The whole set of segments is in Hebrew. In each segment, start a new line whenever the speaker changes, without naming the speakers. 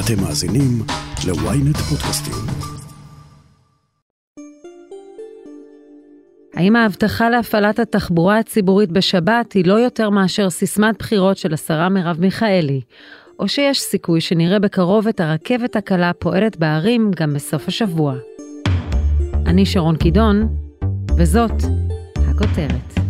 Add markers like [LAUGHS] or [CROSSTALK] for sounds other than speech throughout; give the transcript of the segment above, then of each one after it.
אתם מאזינים ל-ynet פודקאסטים.
האם ההבטחה להפעלת התחבורה הציבורית בשבת היא לא יותר מאשר סיסמת בחירות של השרה מרב מיכאלי, או שיש סיכוי שנראה בקרוב את הרכבת הקלה פועלת בערים גם בסוף השבוע? אני שרון קידון, וזאת הכותרת.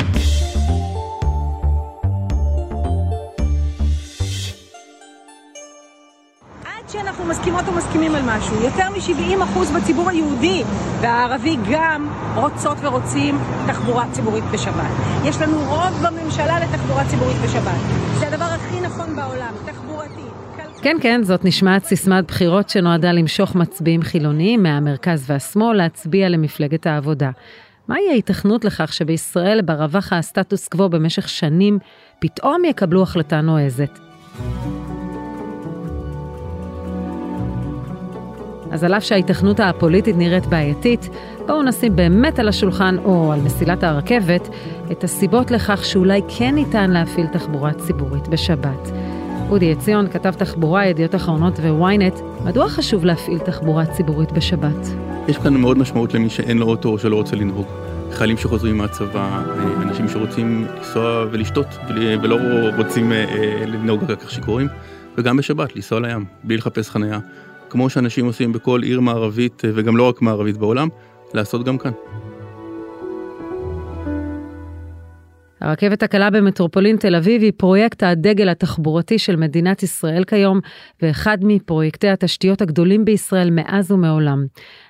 שאנחנו מסכימות ומסכימים על משהו. יותר מ-70% בציבור היהודי והערבי גם רוצות ורוצים תחבורה ציבורית בשבת. יש לנו רוב בממשלה לתחבורה ציבורית בשבת. זה הדבר הכי נכון בעולם, תחבורתי.
כן, כן, זאת נשמעת סיסמת בחירות שנועדה למשוך מצביעים חילוניים מהמרכז והשמאל להצביע למפלגת העבודה. מהי ההיתכנות לכך שבישראל, בה רווח הסטטוס קוו במשך שנים, פתאום יקבלו החלטה נועזת? אז על אף שההיתכנות הפוליטית נראית בעייתית, בואו נשים באמת על השולחן או על מסילת הרכבת את הסיבות לכך שאולי כן ניתן להפעיל תחבורה ציבורית בשבת. אודי עציון, כתב תחבורה, ידיעות אחרונות וויינט, מדוע חשוב להפעיל תחבורה ציבורית בשבת?
יש כאן מאוד משמעות למי שאין לו אוטו או שלא רוצה לנהוג. חיילים שחוזרים מהצבא, אנשים שרוצים לנסוע ולשתות ולא רוצים אה, אה, לנהוג רק כך שיכורים, וגם בשבת, לנסוע לים, בלי לחפש חניה. כמו שאנשים עושים בכל עיר מערבית, אה, וגם לא רק מערבית בעולם, לעשות גם כאן.
הרכבת הקלה במטרופולין תל אביב היא פרויקט הדגל התחבורתי של מדינת ישראל כיום, ואחד מפרויקטי התשתיות הגדולים בישראל מאז ומעולם.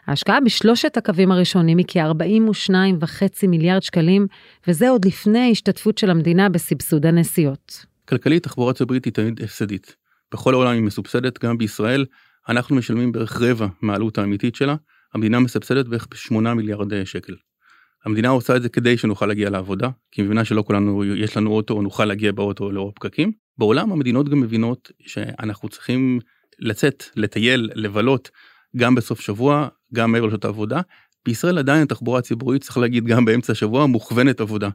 ההשקעה בשלושת הקווים הראשונים היא כ-42.5 מיליארד שקלים, וזה עוד לפני השתתפות של המדינה בסבסוד הנסיעות.
כלכלית, תחבורה ציבורית היא תמיד הפסדית. בכל העולם היא מסובסדת, גם בישראל אנחנו משלמים בערך רבע מהעלות האמיתית שלה, המדינה מסבסדת בערך ב-8 מיליארד אה, שקל. המדינה עושה את זה כדי שנוכל להגיע לעבודה, כי היא מבינה שלא כולנו יש לנו אוטו או נוכל להגיע באוטו לאור פקקים. בעולם המדינות גם מבינות שאנחנו צריכים לצאת, לטייל, לבלות, גם בסוף שבוע, גם מעבר לשעות העבודה. בישראל עדיין התחבורה הציבורית, צריך להגיד גם באמצע השבוע, מוכוונת עבודה.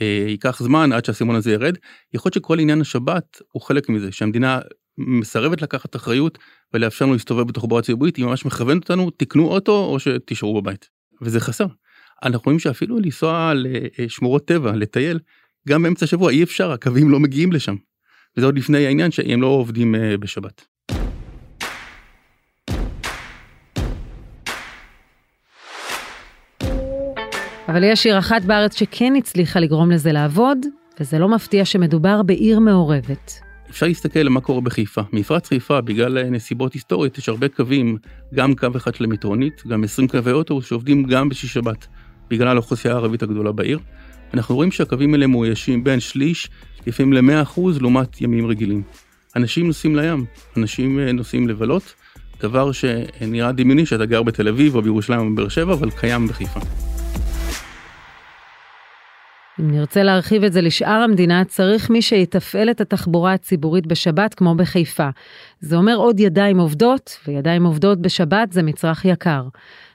אה, ייקח זמן עד שהסימון הזה ירד. יכול להיות שכל עניין השבת הוא חלק מזה, שהמדינה מסרבת לקחת אחריות ולאפשר לנו להסתובב בתחבורה ציבורית, היא ממש מכוונת אותנו, תקנו אוטו או שתישארו בבית. וזה חסר. אנחנו רואים שאפילו לנסוע לשמורות טבע, לטייל, גם באמצע השבוע אי אפשר, הקווים לא מגיעים לשם. וזה עוד לפני העניין שהם לא עובדים אה, בשבת.
אבל יש עיר אחת בארץ שכן הצליחה לגרום לזה לעבוד, וזה לא מפתיע שמדובר בעיר מעורבת.
אפשר להסתכל על מה קורה בחיפה. מפרץ חיפה, בגלל נסיבות היסטוריות, יש הרבה קווים, גם קו אחד של המטרונית, גם 20 קווי אוטובוס שעובדים גם בשישי שבת, בגלל האוכלוסייה הערבית הגדולה בעיר. אנחנו רואים שהקווים האלה מאוישים בין שליש, לפעמים ל-100% לעומת ימים רגילים. אנשים נוסעים לים, אנשים אה, נוסעים לבלות, דבר שנראה דמיוני שאתה גר בתל אביב או בירושלים או בבאר שבע, אבל קיים בחיפה.
אם נרצה להרחיב את זה לשאר המדינה, צריך מי שיתפעל את התחבורה הציבורית בשבת כמו בחיפה. זה אומר עוד ידיים עובדות, וידיים עובדות בשבת זה מצרך יקר.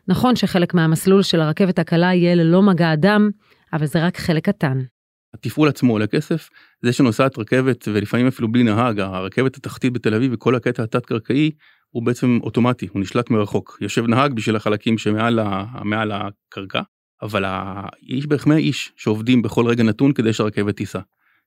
נכון שחלק מהמסלול של הרכבת הקלה יהיה ללא מגע אדם, אבל זה רק חלק קטן.
התפעול עצמו עולה כסף, זה שנוסעת רכבת ולפעמים אפילו בלי נהג, הרכבת התחתית בתל אביב וכל הקטע התת-קרקעי הוא בעצם אוטומטי, הוא נשלט מרחוק. יושב נהג בשביל החלקים שמעל הקרקע, אבל יש בערך 100 איש שעובדים בכל רגע נתון כדי שהרכבת תיסע.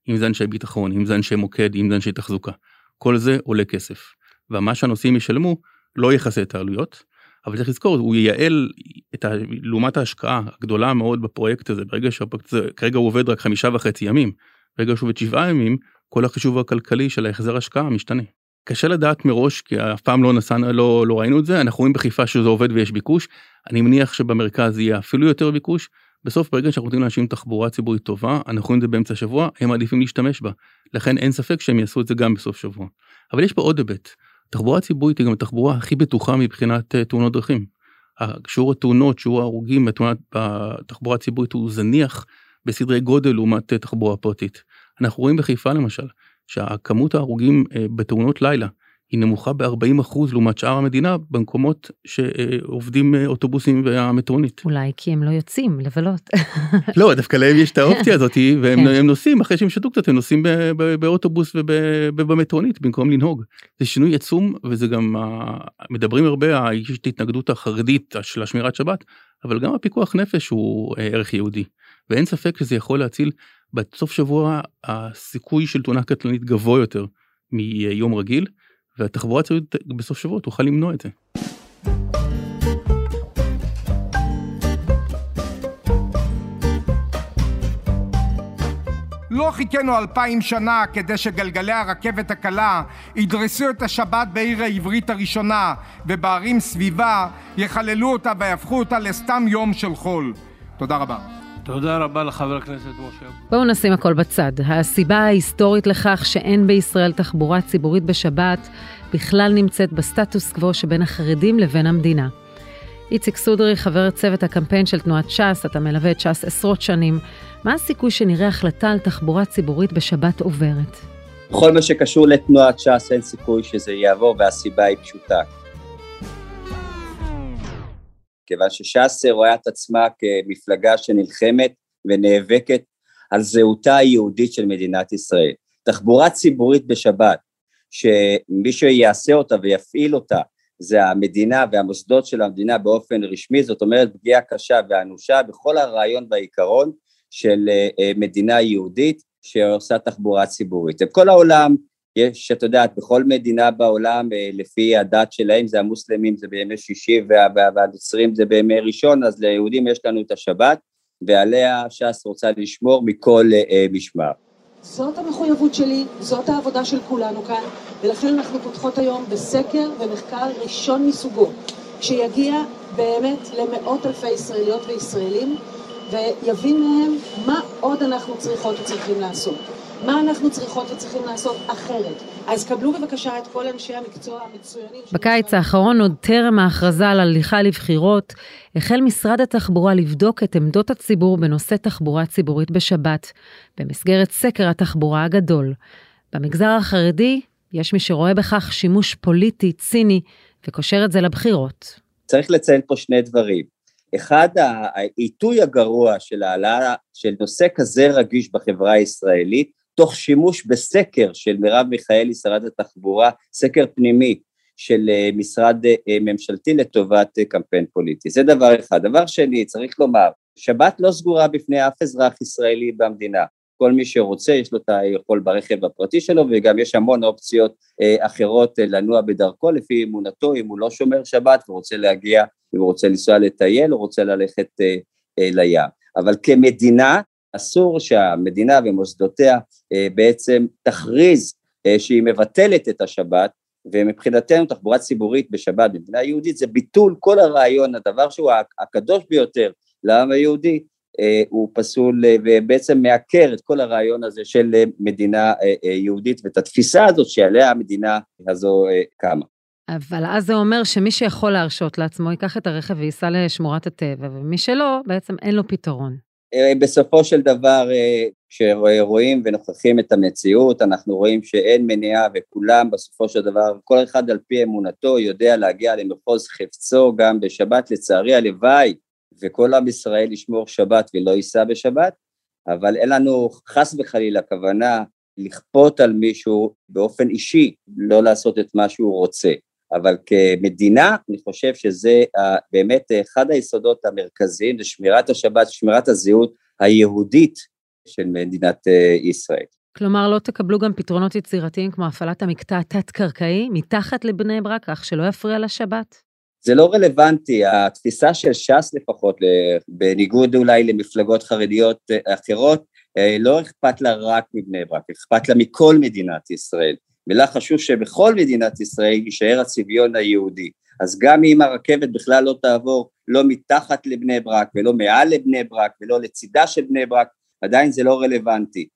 אם זה אנשי ביטחון, אם זה אנשי מוקד, אם זה אנשי תחזוקה. כל זה עולה כסף. ומה שהנוסעים ישלמו לא יכסה את העלויות, אבל צריך לזכור, הוא ייעל את ה... לעומת ההשקעה הגדולה מאוד בפרויקט הזה, ברגע שהפרויקט הזה, כרגע הוא עובד רק חמישה וחצי ימים, ברגע שהוא עובד שבעה ימים, כל החישוב הכלכלי של ההחזר השקעה משתנה. קשה לדעת מראש כי אף פעם לא נסענו לא לא ראינו את זה אנחנו רואים בחיפה שזה עובד ויש ביקוש אני מניח שבמרכז יהיה אפילו יותר ביקוש בסוף ברגע שאנחנו נותנים לאנשים תחבורה ציבורית טובה אנחנו רואים את זה באמצע השבוע הם מעדיפים להשתמש בה לכן אין ספק שהם יעשו את זה גם בסוף שבוע. אבל יש פה עוד היבט תחבורה ציבורית היא גם התחבורה הכי בטוחה מבחינת uh, תאונות דרכים. שיעור התאונות שיעור ההרוגים בתחבורה הציבורית הוא זניח בסדרי גודל לעומת uh, תחבורה פרטית. אנחנו רואים בחיפה למשל שהכמות ההרוגים אה, בתאונות לילה היא נמוכה ב-40% לעומת שאר המדינה במקומות שעובדים אה, אוטובוסים והמטרונית.
אולי כי הם לא יוצאים לבלות.
לא, דווקא להם יש את האופציה הזאת, [LAUGHS] והם כן. נוסעים, אחרי שהם שתו קצת, הם נוסעים באוטובוס ובמטרונית במקום לנהוג. זה שינוי עצום, וזה גם, מדברים הרבה, יש את ההתנגדות החרדית של השמירת שבת, אבל גם הפיקוח נפש הוא אה, ערך יהודי. ואין ספק שזה יכול להציל, בסוף שבוע הסיכוי של תאונה קטלנית גבוה יותר מיום רגיל. והתחבורה הציבורית בסוף שבוע תוכל למנוע את זה.
לא חיכינו אלפיים שנה כדי שגלגלי הרכבת הקלה ידרסו את השבת בעיר העברית הראשונה ובערים סביבה יחללו אותה ויהפכו אותה לסתם יום של חול. תודה רבה.
תודה רבה לחבר הכנסת משה.
בואו נשים הכל בצד. הסיבה ההיסטורית לכך שאין בישראל תחבורה ציבורית בשבת בכלל נמצאת בסטטוס קוו שבין החרדים לבין המדינה. איציק סודרי, חבר צוות הקמפיין של תנועת ש"ס, אתה מלווה את ש"ס עשרות שנים. מה הסיכוי שנראה החלטה על תחבורה ציבורית בשבת עוברת?
בכל מה שקשור לתנועת ש"ס אין סיכוי שזה יעבור, והסיבה היא פשוטה. כיוון שש"ס רואה את עצמה כמפלגה שנלחמת ונאבקת על זהותה היהודית של מדינת ישראל. תחבורה ציבורית בשבת, שמי שיעשה אותה ויפעיל אותה זה המדינה והמוסדות של המדינה באופן רשמי, זאת אומרת פגיעה קשה ואנושה בכל הרעיון והעיקרון של אה, מדינה יהודית שעושה תחבורה ציבורית. בכל העולם יש, את יודעת, בכל מדינה בעולם, אה, לפי הדת שלהם, זה המוסלמים זה בימי שישי והנוצרים זה בימי ראשון, אז ליהודים יש לנו את השבת, ועליה ש"ס רוצה לשמור מכל אה, משמר.
זאת המחויבות שלי, זאת העבודה של כולנו כאן, ולכן אנחנו פותחות היום בסקר ומחקר ראשון מסוגו, שיגיע באמת למאות אלפי ישראליות וישראלים, ויבין מהם מה עוד אנחנו צריכות וצריכים לעשות. מה אנחנו צריכות וצריכים לעשות אחרת. אז קבלו בבקשה את כל אנשי המקצוע המצוינים.
בקיץ האחרון, עוד טרם ההכרזה על הליכה לבחירות, החל משרד התחבורה לבדוק את עמדות הציבור בנושא תחבורה ציבורית בשבת, במסגרת סקר התחבורה הגדול. במגזר החרדי, יש מי שרואה בכך שימוש פוליטי, ציני, וקושר את זה לבחירות.
צריך לציין פה שני דברים. אחד, העיתוי הגרוע של העלאה של נושא כזה רגיש בחברה הישראלית, תוך שימוש בסקר של מרב מיכאלי, שרת התחבורה, סקר פנימי של אה, משרד אה, ממשלתי לטובת אה, קמפיין פוליטי. זה דבר אחד. דבר שני, צריך לומר, שבת לא סגורה בפני אף אזרח ישראלי במדינה. כל מי שרוצה, יש לו את היכול ברכב הפרטי שלו, וגם יש המון אופציות אחרות לנוע בדרכו לפי אמונתו, אם הוא לא שומר שבת ורוצה להגיע, אם הוא רוצה לנסוע לטייל או רוצה ללכת לים. אבל כמדינה, אסור שהמדינה ומוסדותיה אה, בעצם תכריז אה, שהיא מבטלת את השבת ומבחינתנו תחבורה ציבורית בשבת במדינה יהודית זה ביטול כל הרעיון, הדבר שהוא הקדוש ביותר לעם היהודי אה, הוא פסול ובעצם מעקר את כל הרעיון הזה של מדינה יהודית ואת התפיסה הזאת שעליה המדינה הזו קמה.
אבל אז זה אומר שמי שיכול להרשות לעצמו ייקח את הרכב וייסע לשמורת הטבע, ומי שלא, בעצם אין לו פתרון.
אה, בסופו של דבר אה, כשרואים ונוכחים את המציאות אנחנו רואים שאין מניעה וכולם בסופו של דבר כל אחד על פי אמונתו יודע להגיע למחוז חפצו גם בשבת. לצערי הלוואי וכל עם ישראל ישמור שבת ולא ייסע בשבת אבל אין לנו חס וחלילה כוונה לכפות על מישהו באופן אישי לא לעשות את מה שהוא רוצה אבל כמדינה אני חושב שזה באמת אחד היסודות המרכזיים זה שמירת השבת, שמירת הזהות היהודית של מדינת אה, ישראל.
כלומר, לא תקבלו גם פתרונות יצירתיים כמו הפעלת המקטע התת-קרקעי מתחת לבני ברק, כך שלא יפריע לשבת?
זה לא רלוונטי, התפיסה של ש"ס לפחות, בניגוד אולי למפלגות חרדיות אה, אחרות, אה, לא אכפת לה רק מבני ברק, אכפת לה מכל מדינת ישראל. ולה חשוב שבכל מדינת ישראל יישאר הצביון היהודי. אז גם אם הרכבת בכלל לא תעבור לא מתחת לבני ברק ולא מעל לבני ברק ולא לצידה של בני ברק, עדיין זה לא רלוונטי.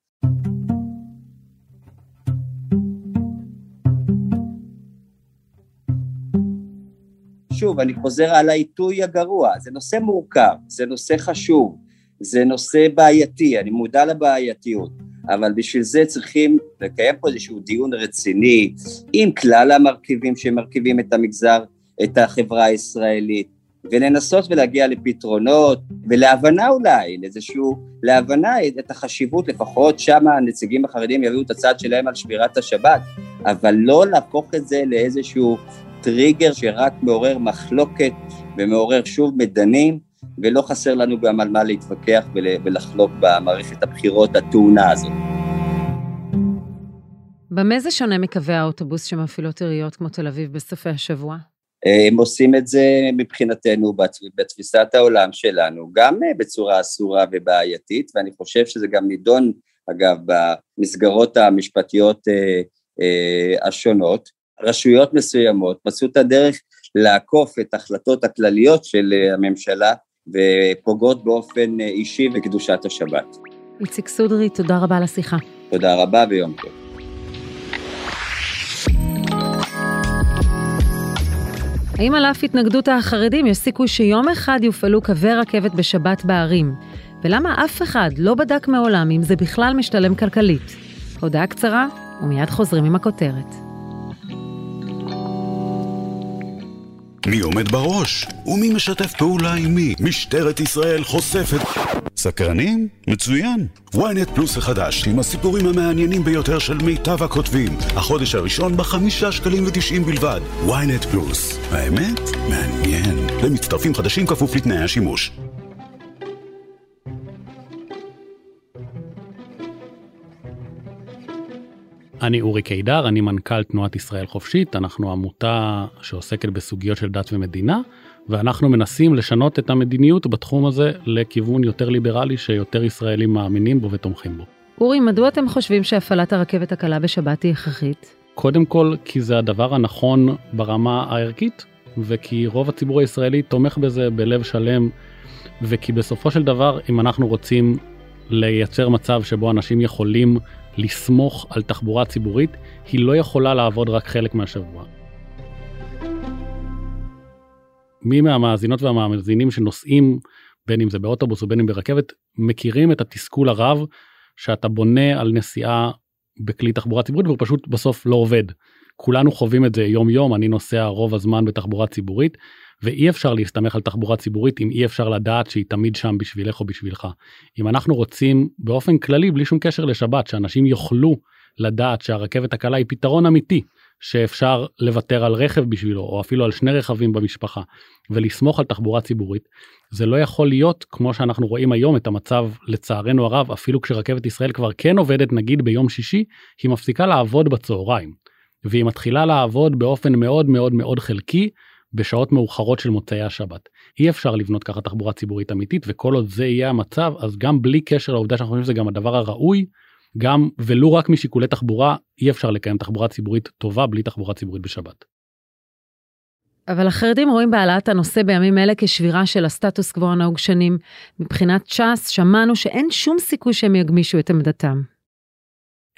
שוב, אני חוזר על העיתוי הגרוע, זה נושא מורכב, זה נושא חשוב, זה נושא בעייתי, אני מודע לבעייתיות, אבל בשביל זה צריכים לקיים פה איזשהו דיון רציני עם כלל המרכיבים שמרכיבים את המגזר, את החברה הישראלית, ולנסות ולהגיע לפתרונות ולהבנה אולי, לאיזשהו, להבנה את החשיבות, לפחות שם הנציגים החרדים יביאו את הצד שלהם על שמירת השבת, אבל לא להפוך את זה לאיזשהו טריגר שרק מעורר מחלוקת ומעורר שוב מדנים, ולא חסר לנו גם על מה להתווכח ולחלוק במערכת הבחירות הטעונה הזאת.
במה זה שונה מקווי האוטובוס שמפעילות עיריות כמו תל אביב בסופי השבוע?
הם עושים את זה מבחינתנו בתפיסת העולם שלנו, גם בצורה אסורה ובעייתית, ואני חושב שזה גם נידון, אגב, במסגרות המשפטיות אה, אה, השונות. רשויות מסוימות מצאו את הדרך לעקוף את ההחלטות הכלליות של הממשלה ופוגעות באופן אישי בקדושת השבת.
איציק סודרי, תודה רבה על השיחה.
תודה רבה ויום טוב.
האם על אף התנגדות החרדים יש סיכוי שיום אחד יופעלו קווי רכבת בשבת בערים? ולמה אף אחד לא בדק מעולם אם זה בכלל משתלם כלכלית? הודעה קצרה, ומיד חוזרים עם הכותרת.
מי עומד בראש? ומי משתף פעולה עם מי? משטרת ישראל חושפת... סקרנים? מצוין. ynet פלוס החדש, עם הסיפורים המעניינים ביותר של מיטב הכותבים. החודש הראשון בחמישה שקלים ותשעים בלבד. ynet פלוס. האמת? מעניין. למצטרפים חדשים כפוף לתנאי השימוש.
אני אורי קידר, אני מנכ"ל תנועת ישראל חופשית, אנחנו עמותה שעוסקת בסוגיות של דת ומדינה, ואנחנו מנסים לשנות את המדיניות בתחום הזה לכיוון יותר ליברלי שיותר ישראלים מאמינים בו ותומכים בו.
אורי, מדוע אתם חושבים שהפעלת הרכבת הקלה בשבת היא הכרחית?
קודם כל, כי זה הדבר הנכון ברמה הערכית, וכי רוב הציבור הישראלי תומך בזה בלב שלם, וכי בסופו של דבר, אם אנחנו רוצים לייצר מצב שבו אנשים יכולים לסמוך על תחבורה ציבורית, היא לא יכולה לעבוד רק חלק מהשבוע. מי מהמאזינות והמאזינים שנוסעים, בין אם זה באוטובוס ובין אם ברכבת, מכירים את התסכול הרב שאתה בונה על נסיעה בכלי תחבורה ציבורית והוא פשוט בסוף לא עובד. כולנו חווים את זה יום יום, אני נוסע רוב הזמן בתחבורה ציבורית, ואי אפשר להסתמך על תחבורה ציבורית אם אי אפשר לדעת שהיא תמיד שם בשבילך או בשבילך. אם אנחנו רוצים באופן כללי, בלי שום קשר לשבת, שאנשים יוכלו לדעת שהרכבת הקלה היא פתרון אמיתי, שאפשר לוותר על רכב בשבילו, או אפילו על שני רכבים במשפחה, ולסמוך על תחבורה ציבורית, זה לא יכול להיות כמו שאנחנו רואים היום את המצב, לצערנו הרב, אפילו כשרכבת ישראל כבר כן עובדת, נגיד ביום שישי, היא מפסיקה לעבוד בצהריים. והיא מתחילה לעבוד באופן מאוד מאוד מאוד חלקי, בשעות מאוחרות של מוצאי השבת. אי אפשר לבנות ככה תחבורה ציבורית אמיתית וכל עוד זה יהיה המצב אז גם בלי קשר לעובדה שאנחנו חושבים שזה גם הדבר הראוי גם ולו רק משיקולי תחבורה אי אפשר לקיים תחבורה ציבורית טובה בלי תחבורה ציבורית בשבת.
אבל החרדים רואים בהעלאת הנושא בימים אלה כשבירה של הסטטוס קוו הנהוג שנים. מבחינת ש"ס שמענו שאין שום סיכוי שהם יגמישו את עמדתם.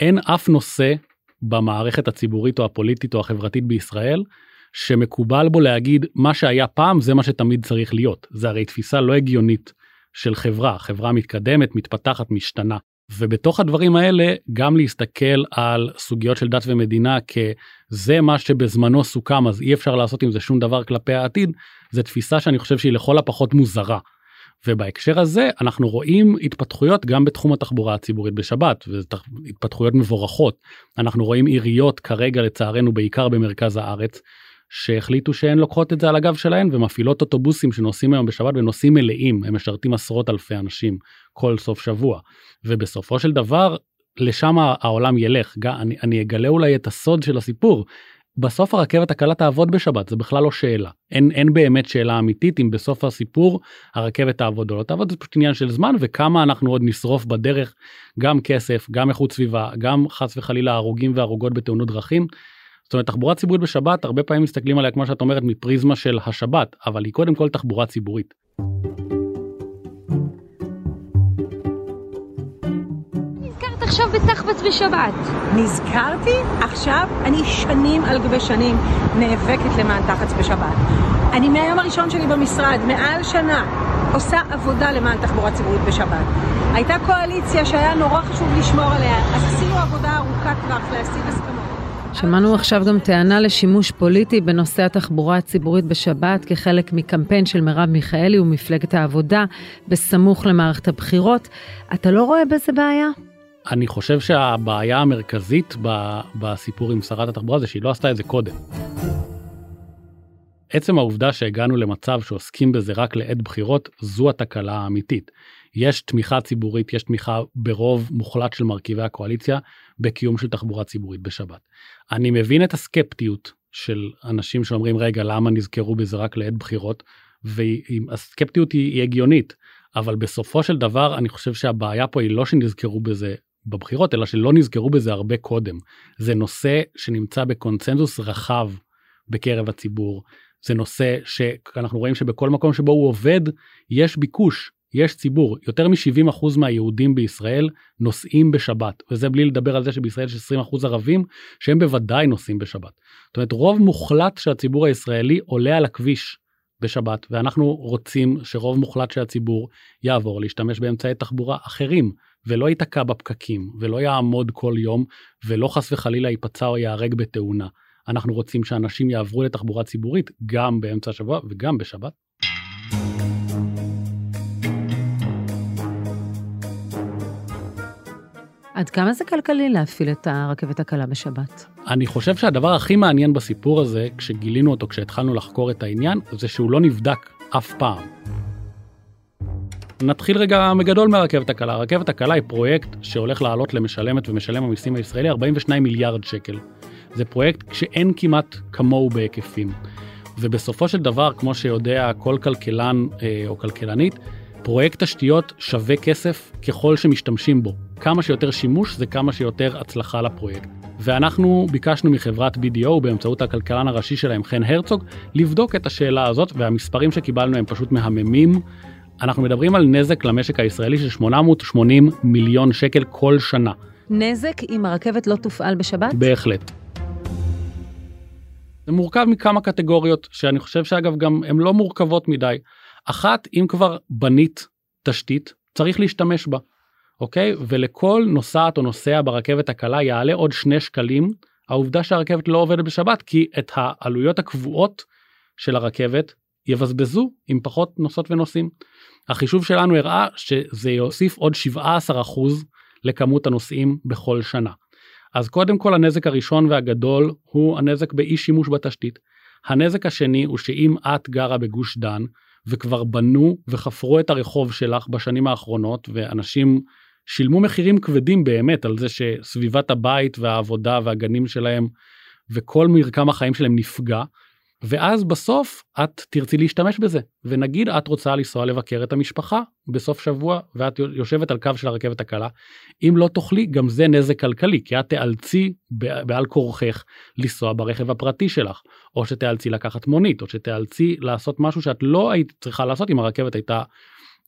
אין אף נושא במערכת הציבורית או הפוליטית או החברתית בישראל שמקובל בו להגיד מה שהיה פעם זה מה שתמיד צריך להיות. זה הרי תפיסה לא הגיונית של חברה, חברה מתקדמת, מתפתחת, משתנה. ובתוך הדברים האלה גם להסתכל על סוגיות של דת ומדינה כזה מה שבזמנו סוכם אז אי אפשר לעשות עם זה שום דבר כלפי העתיד, זה תפיסה שאני חושב שהיא לכל הפחות מוזרה. ובהקשר הזה אנחנו רואים התפתחויות גם בתחום התחבורה הציבורית בשבת והתפתחויות מבורכות. אנחנו רואים עיריות כרגע לצערנו בעיקר במרכז הארץ שהחליטו שהן לוקחות את זה על הגב שלהן ומפעילות אוטובוסים שנוסעים היום בשבת ונוסעים מלאים הם משרתים עשרות אלפי אנשים כל סוף שבוע. ובסופו של דבר לשם העולם ילך. אני, אני אגלה אולי את הסוד של הסיפור. בסוף הרכבת הקלה תעבוד בשבת זה בכלל לא שאלה. אין אין באמת שאלה אמיתית אם בסוף הסיפור הרכבת תעבוד או לא תעבוד זה פשוט עניין של זמן וכמה אנחנו עוד נשרוף בדרך גם כסף גם איכות סביבה גם חס וחלילה הרוגים והרוגות בתאונות דרכים זאת אומרת תחבורה ציבורית בשבת הרבה פעמים מסתכלים עליה כמו שאת אומרת מפריזמה של השבת אבל היא קודם כל תחבורה ציבורית.
נזכרת עכשיו בתחבץ בשבת. נזכרתי? עכשיו אני שנים על גבי שנים נאבקת למען תחבץ בשבת. אני מהיום הראשון שלי במשרד, מעל שנה, עושה עבודה למען תחבורה ציבורית בשבת. הייתה קואליציה שהיה נורא חשוב לשמור עליה, אז עשינו עבודה ארוכה כבר להשיג הסכמות.
שמענו עכשיו גם טענה לשימוש פוליטי בנושא התחבורה הציבורית בשבת כחלק מקמפיין של מרב מיכאלי ומפלגת העבודה בסמוך למערכת הבחירות. אתה לא רואה בזה בעיה?
אני חושב שהבעיה המרכזית בסיפור עם שרת התחבורה זה שהיא לא עשתה את זה קודם. עצם העובדה שהגענו למצב שעוסקים בזה רק לעת בחירות, זו התקלה האמיתית. יש תמיכה ציבורית, יש תמיכה ברוב מוחלט של מרכיבי הקואליציה בקיום של תחבורה ציבורית בשבת. אני מבין את הסקפטיות של אנשים שאומרים רגע למה נזכרו בזה רק לעת בחירות והסקפטיות היא, היא הגיונית אבל בסופו של דבר אני חושב שהבעיה פה היא לא שנזכרו בזה בבחירות אלא שלא נזכרו בזה הרבה קודם. זה נושא שנמצא בקונצנזוס רחב בקרב הציבור. זה נושא שאנחנו רואים שבכל מקום שבו הוא עובד יש ביקוש יש ציבור יותר מ-70% מהיהודים בישראל נוסעים בשבת וזה בלי לדבר על זה שבישראל יש 20% ערבים שהם בוודאי נוסעים בשבת. זאת אומרת רוב מוחלט הציבור הישראלי עולה על הכביש בשבת ואנחנו רוצים שרוב מוחלט של הציבור יעבור להשתמש באמצעי תחבורה אחרים ולא ייתקע בפקקים ולא יעמוד כל יום ולא חס וחלילה ייפצע או ייהרג בתאונה. אנחנו רוצים שאנשים יעברו לתחבורה ציבורית גם באמצע השבוע וגם בשבת.
עד כמה זה כלכלי להפעיל את הרכבת הקלה בשבת?
אני חושב שהדבר הכי מעניין בסיפור הזה, כשגילינו אותו, כשהתחלנו לחקור את העניין, זה שהוא לא נבדק אף פעם. נתחיל רגע מגדול מהרכבת הקלה. הרכבת הקלה היא פרויקט שהולך לעלות למשלמת ומשלם המיסים הישראלי 42 מיליארד שקל. זה פרויקט שאין כמעט כמוהו בהיקפים. ובסופו של דבר, כמו שיודע כל כלכלן אה, או כלכלנית, פרויקט תשתיות שווה כסף ככל שמשתמשים בו. כמה שיותר שימוש זה כמה שיותר הצלחה לפרויקט. ואנחנו ביקשנו מחברת BDO באמצעות הכלכלן הראשי שלהם חן הרצוג לבדוק את השאלה הזאת והמספרים שקיבלנו הם פשוט מהממים. אנחנו מדברים על נזק למשק הישראלי של 880 מיליון שקל כל שנה.
נזק אם הרכבת לא תופעל בשבת?
בהחלט. זה מורכב מכמה קטגוריות שאני חושב שאגב גם הן לא מורכבות מדי. אחת אם כבר בנית תשתית צריך להשתמש בה. אוקיי ולכל נוסעת או נוסע ברכבת הקלה יעלה עוד שני שקלים העובדה שהרכבת לא עובדת בשבת כי את העלויות הקבועות של הרכבת יבזבזו עם פחות נוסעות ונוסעים. החישוב שלנו הראה שזה יוסיף עוד 17% לכמות הנוסעים בכל שנה. אז קודם כל הנזק הראשון והגדול הוא הנזק באי שימוש בתשתית. הנזק השני הוא שאם את גרה בגוש דן וכבר בנו וחפרו את הרחוב שלך בשנים האחרונות ואנשים שילמו מחירים כבדים באמת על זה שסביבת הבית והעבודה והגנים שלהם וכל מרקם החיים שלהם נפגע. ואז בסוף את תרצי להשתמש בזה. ונגיד את רוצה לנסוע לבקר את המשפחה בסוף שבוע ואת יושבת על קו של הרכבת הקלה. אם לא תוכלי גם זה נזק כלכלי כי את תיאלצי בעל כורכך לנסוע ברכב הפרטי שלך. או שתיאלצי לקחת מונית או שתיאלצי לעשות משהו שאת לא היית צריכה לעשות אם הרכבת הייתה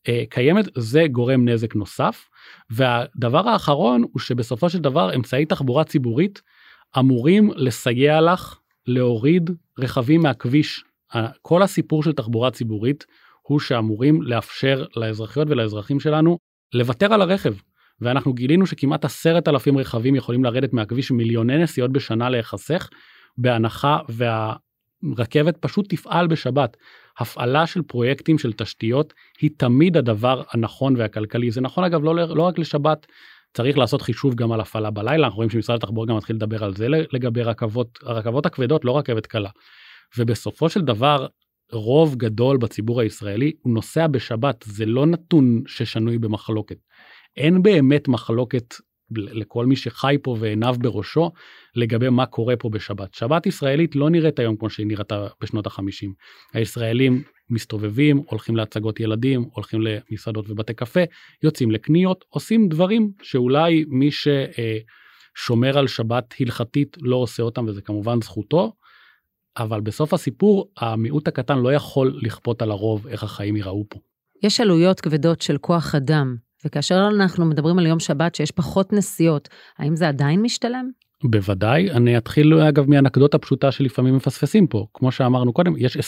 אה, קיימת זה גורם נזק נוסף. והדבר האחרון הוא שבסופו של דבר אמצעי תחבורה ציבורית אמורים לסייע לך להוריד רכבים מהכביש. כל הסיפור של תחבורה ציבורית הוא שאמורים לאפשר לאזרחיות ולאזרחים שלנו לוותר על הרכב. ואנחנו גילינו שכמעט עשרת אלפים רכבים יכולים לרדת מהכביש מיליוני נסיעות בשנה להיחסך בהנחה והרכבת פשוט תפעל בשבת. הפעלה של פרויקטים של תשתיות היא תמיד הדבר הנכון והכלכלי. זה נכון אגב לא, לא רק לשבת, צריך לעשות חישוב גם על הפעלה בלילה, אנחנו רואים שמשרד התחבורה גם מתחיל לדבר על זה לגבי רכבות, הרכבות הכבדות, לא רכבת קלה. ובסופו של דבר, רוב גדול בציבור הישראלי הוא נוסע בשבת, זה לא נתון ששנוי במחלוקת. אין באמת מחלוקת לכל מי שחי פה ועיניו בראשו לגבי מה קורה פה בשבת. שבת ישראלית לא נראית היום כמו שהיא נראתה בשנות החמישים. הישראלים מסתובבים, הולכים להצגות ילדים, הולכים למסעדות ובתי קפה, יוצאים לקניות, עושים דברים שאולי מי ששומר על שבת הלכתית לא עושה אותם וזה כמובן זכותו, אבל בסוף הסיפור המיעוט הקטן לא יכול לכפות על הרוב איך החיים ייראו פה.
יש עלויות כבדות של כוח אדם וכאשר אנחנו מדברים על יום שבת שיש פחות נסיעות, האם זה עדיין משתלם?
בוודאי, אני אתחיל אגב מאנקדוטה פשוטה שלפעמים מפספסים פה, כמו שאמרנו קודם, יש 20%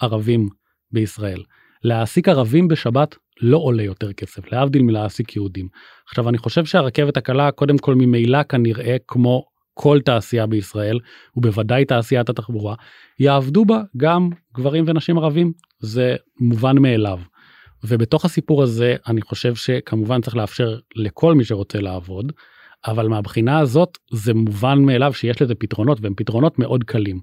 ערבים בישראל. להעסיק ערבים בשבת לא עולה יותר כסף, להבדיל מלהעסיק יהודים. עכשיו אני חושב שהרכבת הקלה קודם כל ממילא כנראה כמו כל תעשייה בישראל, ובוודאי תעשיית התחבורה, יעבדו בה גם גברים ונשים ערבים, זה מובן מאליו. ובתוך הסיפור הזה אני חושב שכמובן צריך לאפשר לכל מי שרוצה לעבוד, אבל מהבחינה הזאת זה מובן מאליו שיש לזה פתרונות והם פתרונות מאוד קלים.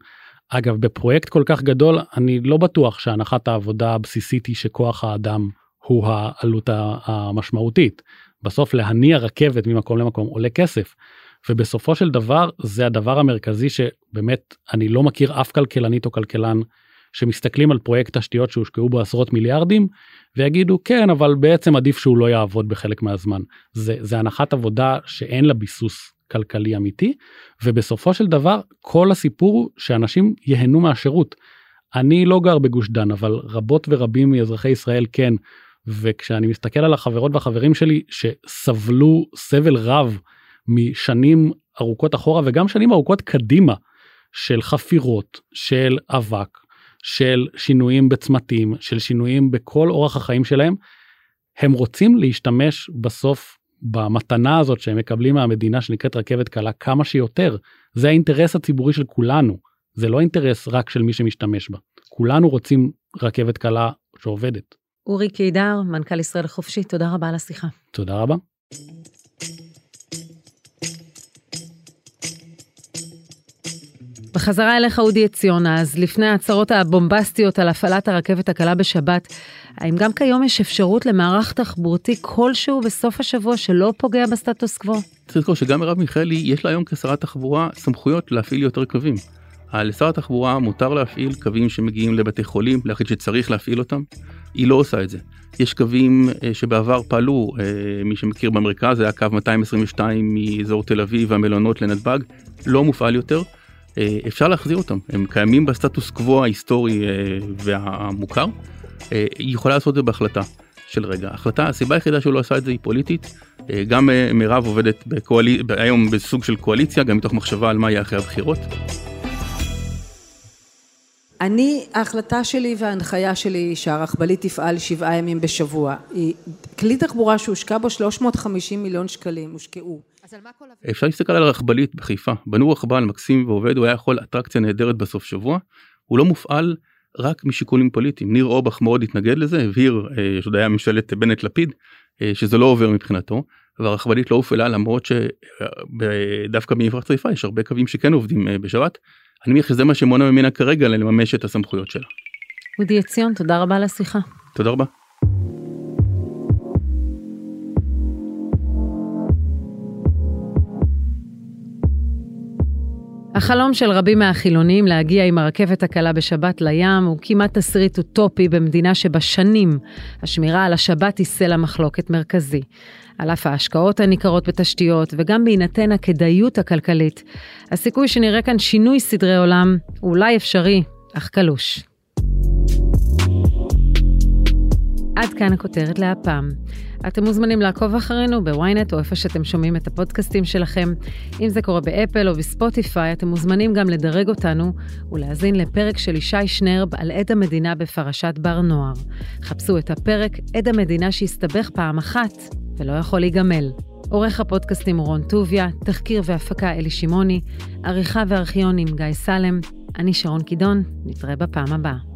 אגב בפרויקט כל כך גדול אני לא בטוח שהנחת העבודה הבסיסית היא שכוח האדם הוא העלות המשמעותית. בסוף להניע רכבת ממקום למקום עולה כסף. ובסופו של דבר זה הדבר המרכזי שבאמת אני לא מכיר אף כלכלנית או כלכלן שמסתכלים על פרויקט תשתיות שהושקעו בו עשרות מיליארדים ויגידו כן אבל בעצם עדיף שהוא לא יעבוד בחלק מהזמן. זה, זה הנחת עבודה שאין לה ביסוס כלכלי אמיתי ובסופו של דבר כל הסיפור הוא שאנשים ייהנו מהשירות. אני לא גר בגוש דן אבל רבות ורבים מאזרחי ישראל כן וכשאני מסתכל על החברות והחברים שלי שסבלו סבל רב משנים ארוכות אחורה וגם שנים ארוכות קדימה של חפירות של אבק של שינויים בצמתים של שינויים בכל אורח החיים שלהם הם רוצים להשתמש בסוף במתנה הזאת שהם מקבלים מהמדינה שנקראת רכבת קלה כמה שיותר זה האינטרס הציבורי של כולנו זה לא אינטרס רק של מי שמשתמש בה כולנו רוצים רכבת קלה שעובדת.
אורי קידר מנכ"ל ישראל חופשי תודה רבה על השיחה.
תודה רבה.
בחזרה אליך אודי עציון, אז לפני ההצהרות הבומבסטיות על הפעלת הרכבת הקלה בשבת, האם גם כיום יש אפשרות למערך תחבורתי כלשהו בסוף השבוע שלא פוגע בסטטוס קוו?
צריך לזכור שגם מרב מיכאלי יש לה היום כשרת תחבורה סמכויות להפעיל יותר קווים. לשר התחבורה מותר להפעיל קווים שמגיעים לבתי חולים, להחליט שצריך להפעיל אותם. היא לא עושה את זה. יש קווים אה, שבעבר פעלו, אה, מי שמכיר במרכז, זה היה קו 222 מאזור תל אביב והמלונות לנתב"ג, לא מופעל יותר. אה, אפשר להחזיר אותם, הם קיימים בסטטוס קוו ההיסטורי והמוכר. היא יכולה לעשות את זה בהחלטה של רגע. החלטה, הסיבה היחידה שהוא לא עשה את זה היא פוליטית. גם מירב עובדת בקואל... היום בסוג של קואליציה, גם מתוך מחשבה על מה יהיה אחרי הבחירות.
אני, ההחלטה שלי וההנחיה שלי היא שהרכבלית תפעל שבעה ימים בשבוע. היא כלי תחבורה שהושקע בו 350 מיליון שקלים, הושקעו.
אפשר להסתכל על הרכבלית בחיפה. בנו רכבל מקסים ועובד, הוא היה יכול אטרקציה נהדרת בסוף שבוע. הוא לא מופעל רק משיקולים פוליטיים. ניר אורבך מאוד התנגד לזה, הבהיר, אה, שעוד היה ממשלת בנט לפיד, אה, שזה לא עובר מבחינתו. והרכבלית לא הופעלה למרות שדווקא במפרץ חיפה יש הרבה קווים שכן עובדים אה, בשבת. אני מניח שזה מה שמונע ממנה כרגע לממש את הסמכויות שלה.
אודי עציון, תודה רבה על השיחה.
תודה רבה.
החלום של רבים מהחילונים להגיע עם הרכבת הקלה בשבת לים הוא כמעט תסריט אוטופי במדינה שבה שנים השמירה על השבת היא סלע מחלוקת מרכזי. על אף ההשקעות הניכרות בתשתיות וגם בהינתן הכדאיות הכלכלית, הסיכוי שנראה כאן שינוי סדרי עולם הוא אולי אפשרי, אך קלוש. עד כאן הכותרת להפעם. אתם מוזמנים לעקוב אחרינו בוויינט או איפה שאתם שומעים את הפודקאסטים שלכם. אם זה קורה באפל או בספוטיפיי, אתם מוזמנים גם לדרג אותנו ולהאזין לפרק של ישי שנרב על עד המדינה בפרשת בר נוער. חפשו את הפרק עד המדינה שהסתבך פעם אחת ולא יכול להיגמל. עורך הפודקאסטים רון טוביה, תחקיר והפקה אלי שמעוני, עריכה וארכיונים גיא סלם, אני שרון קידון, נתראה בפעם הבאה.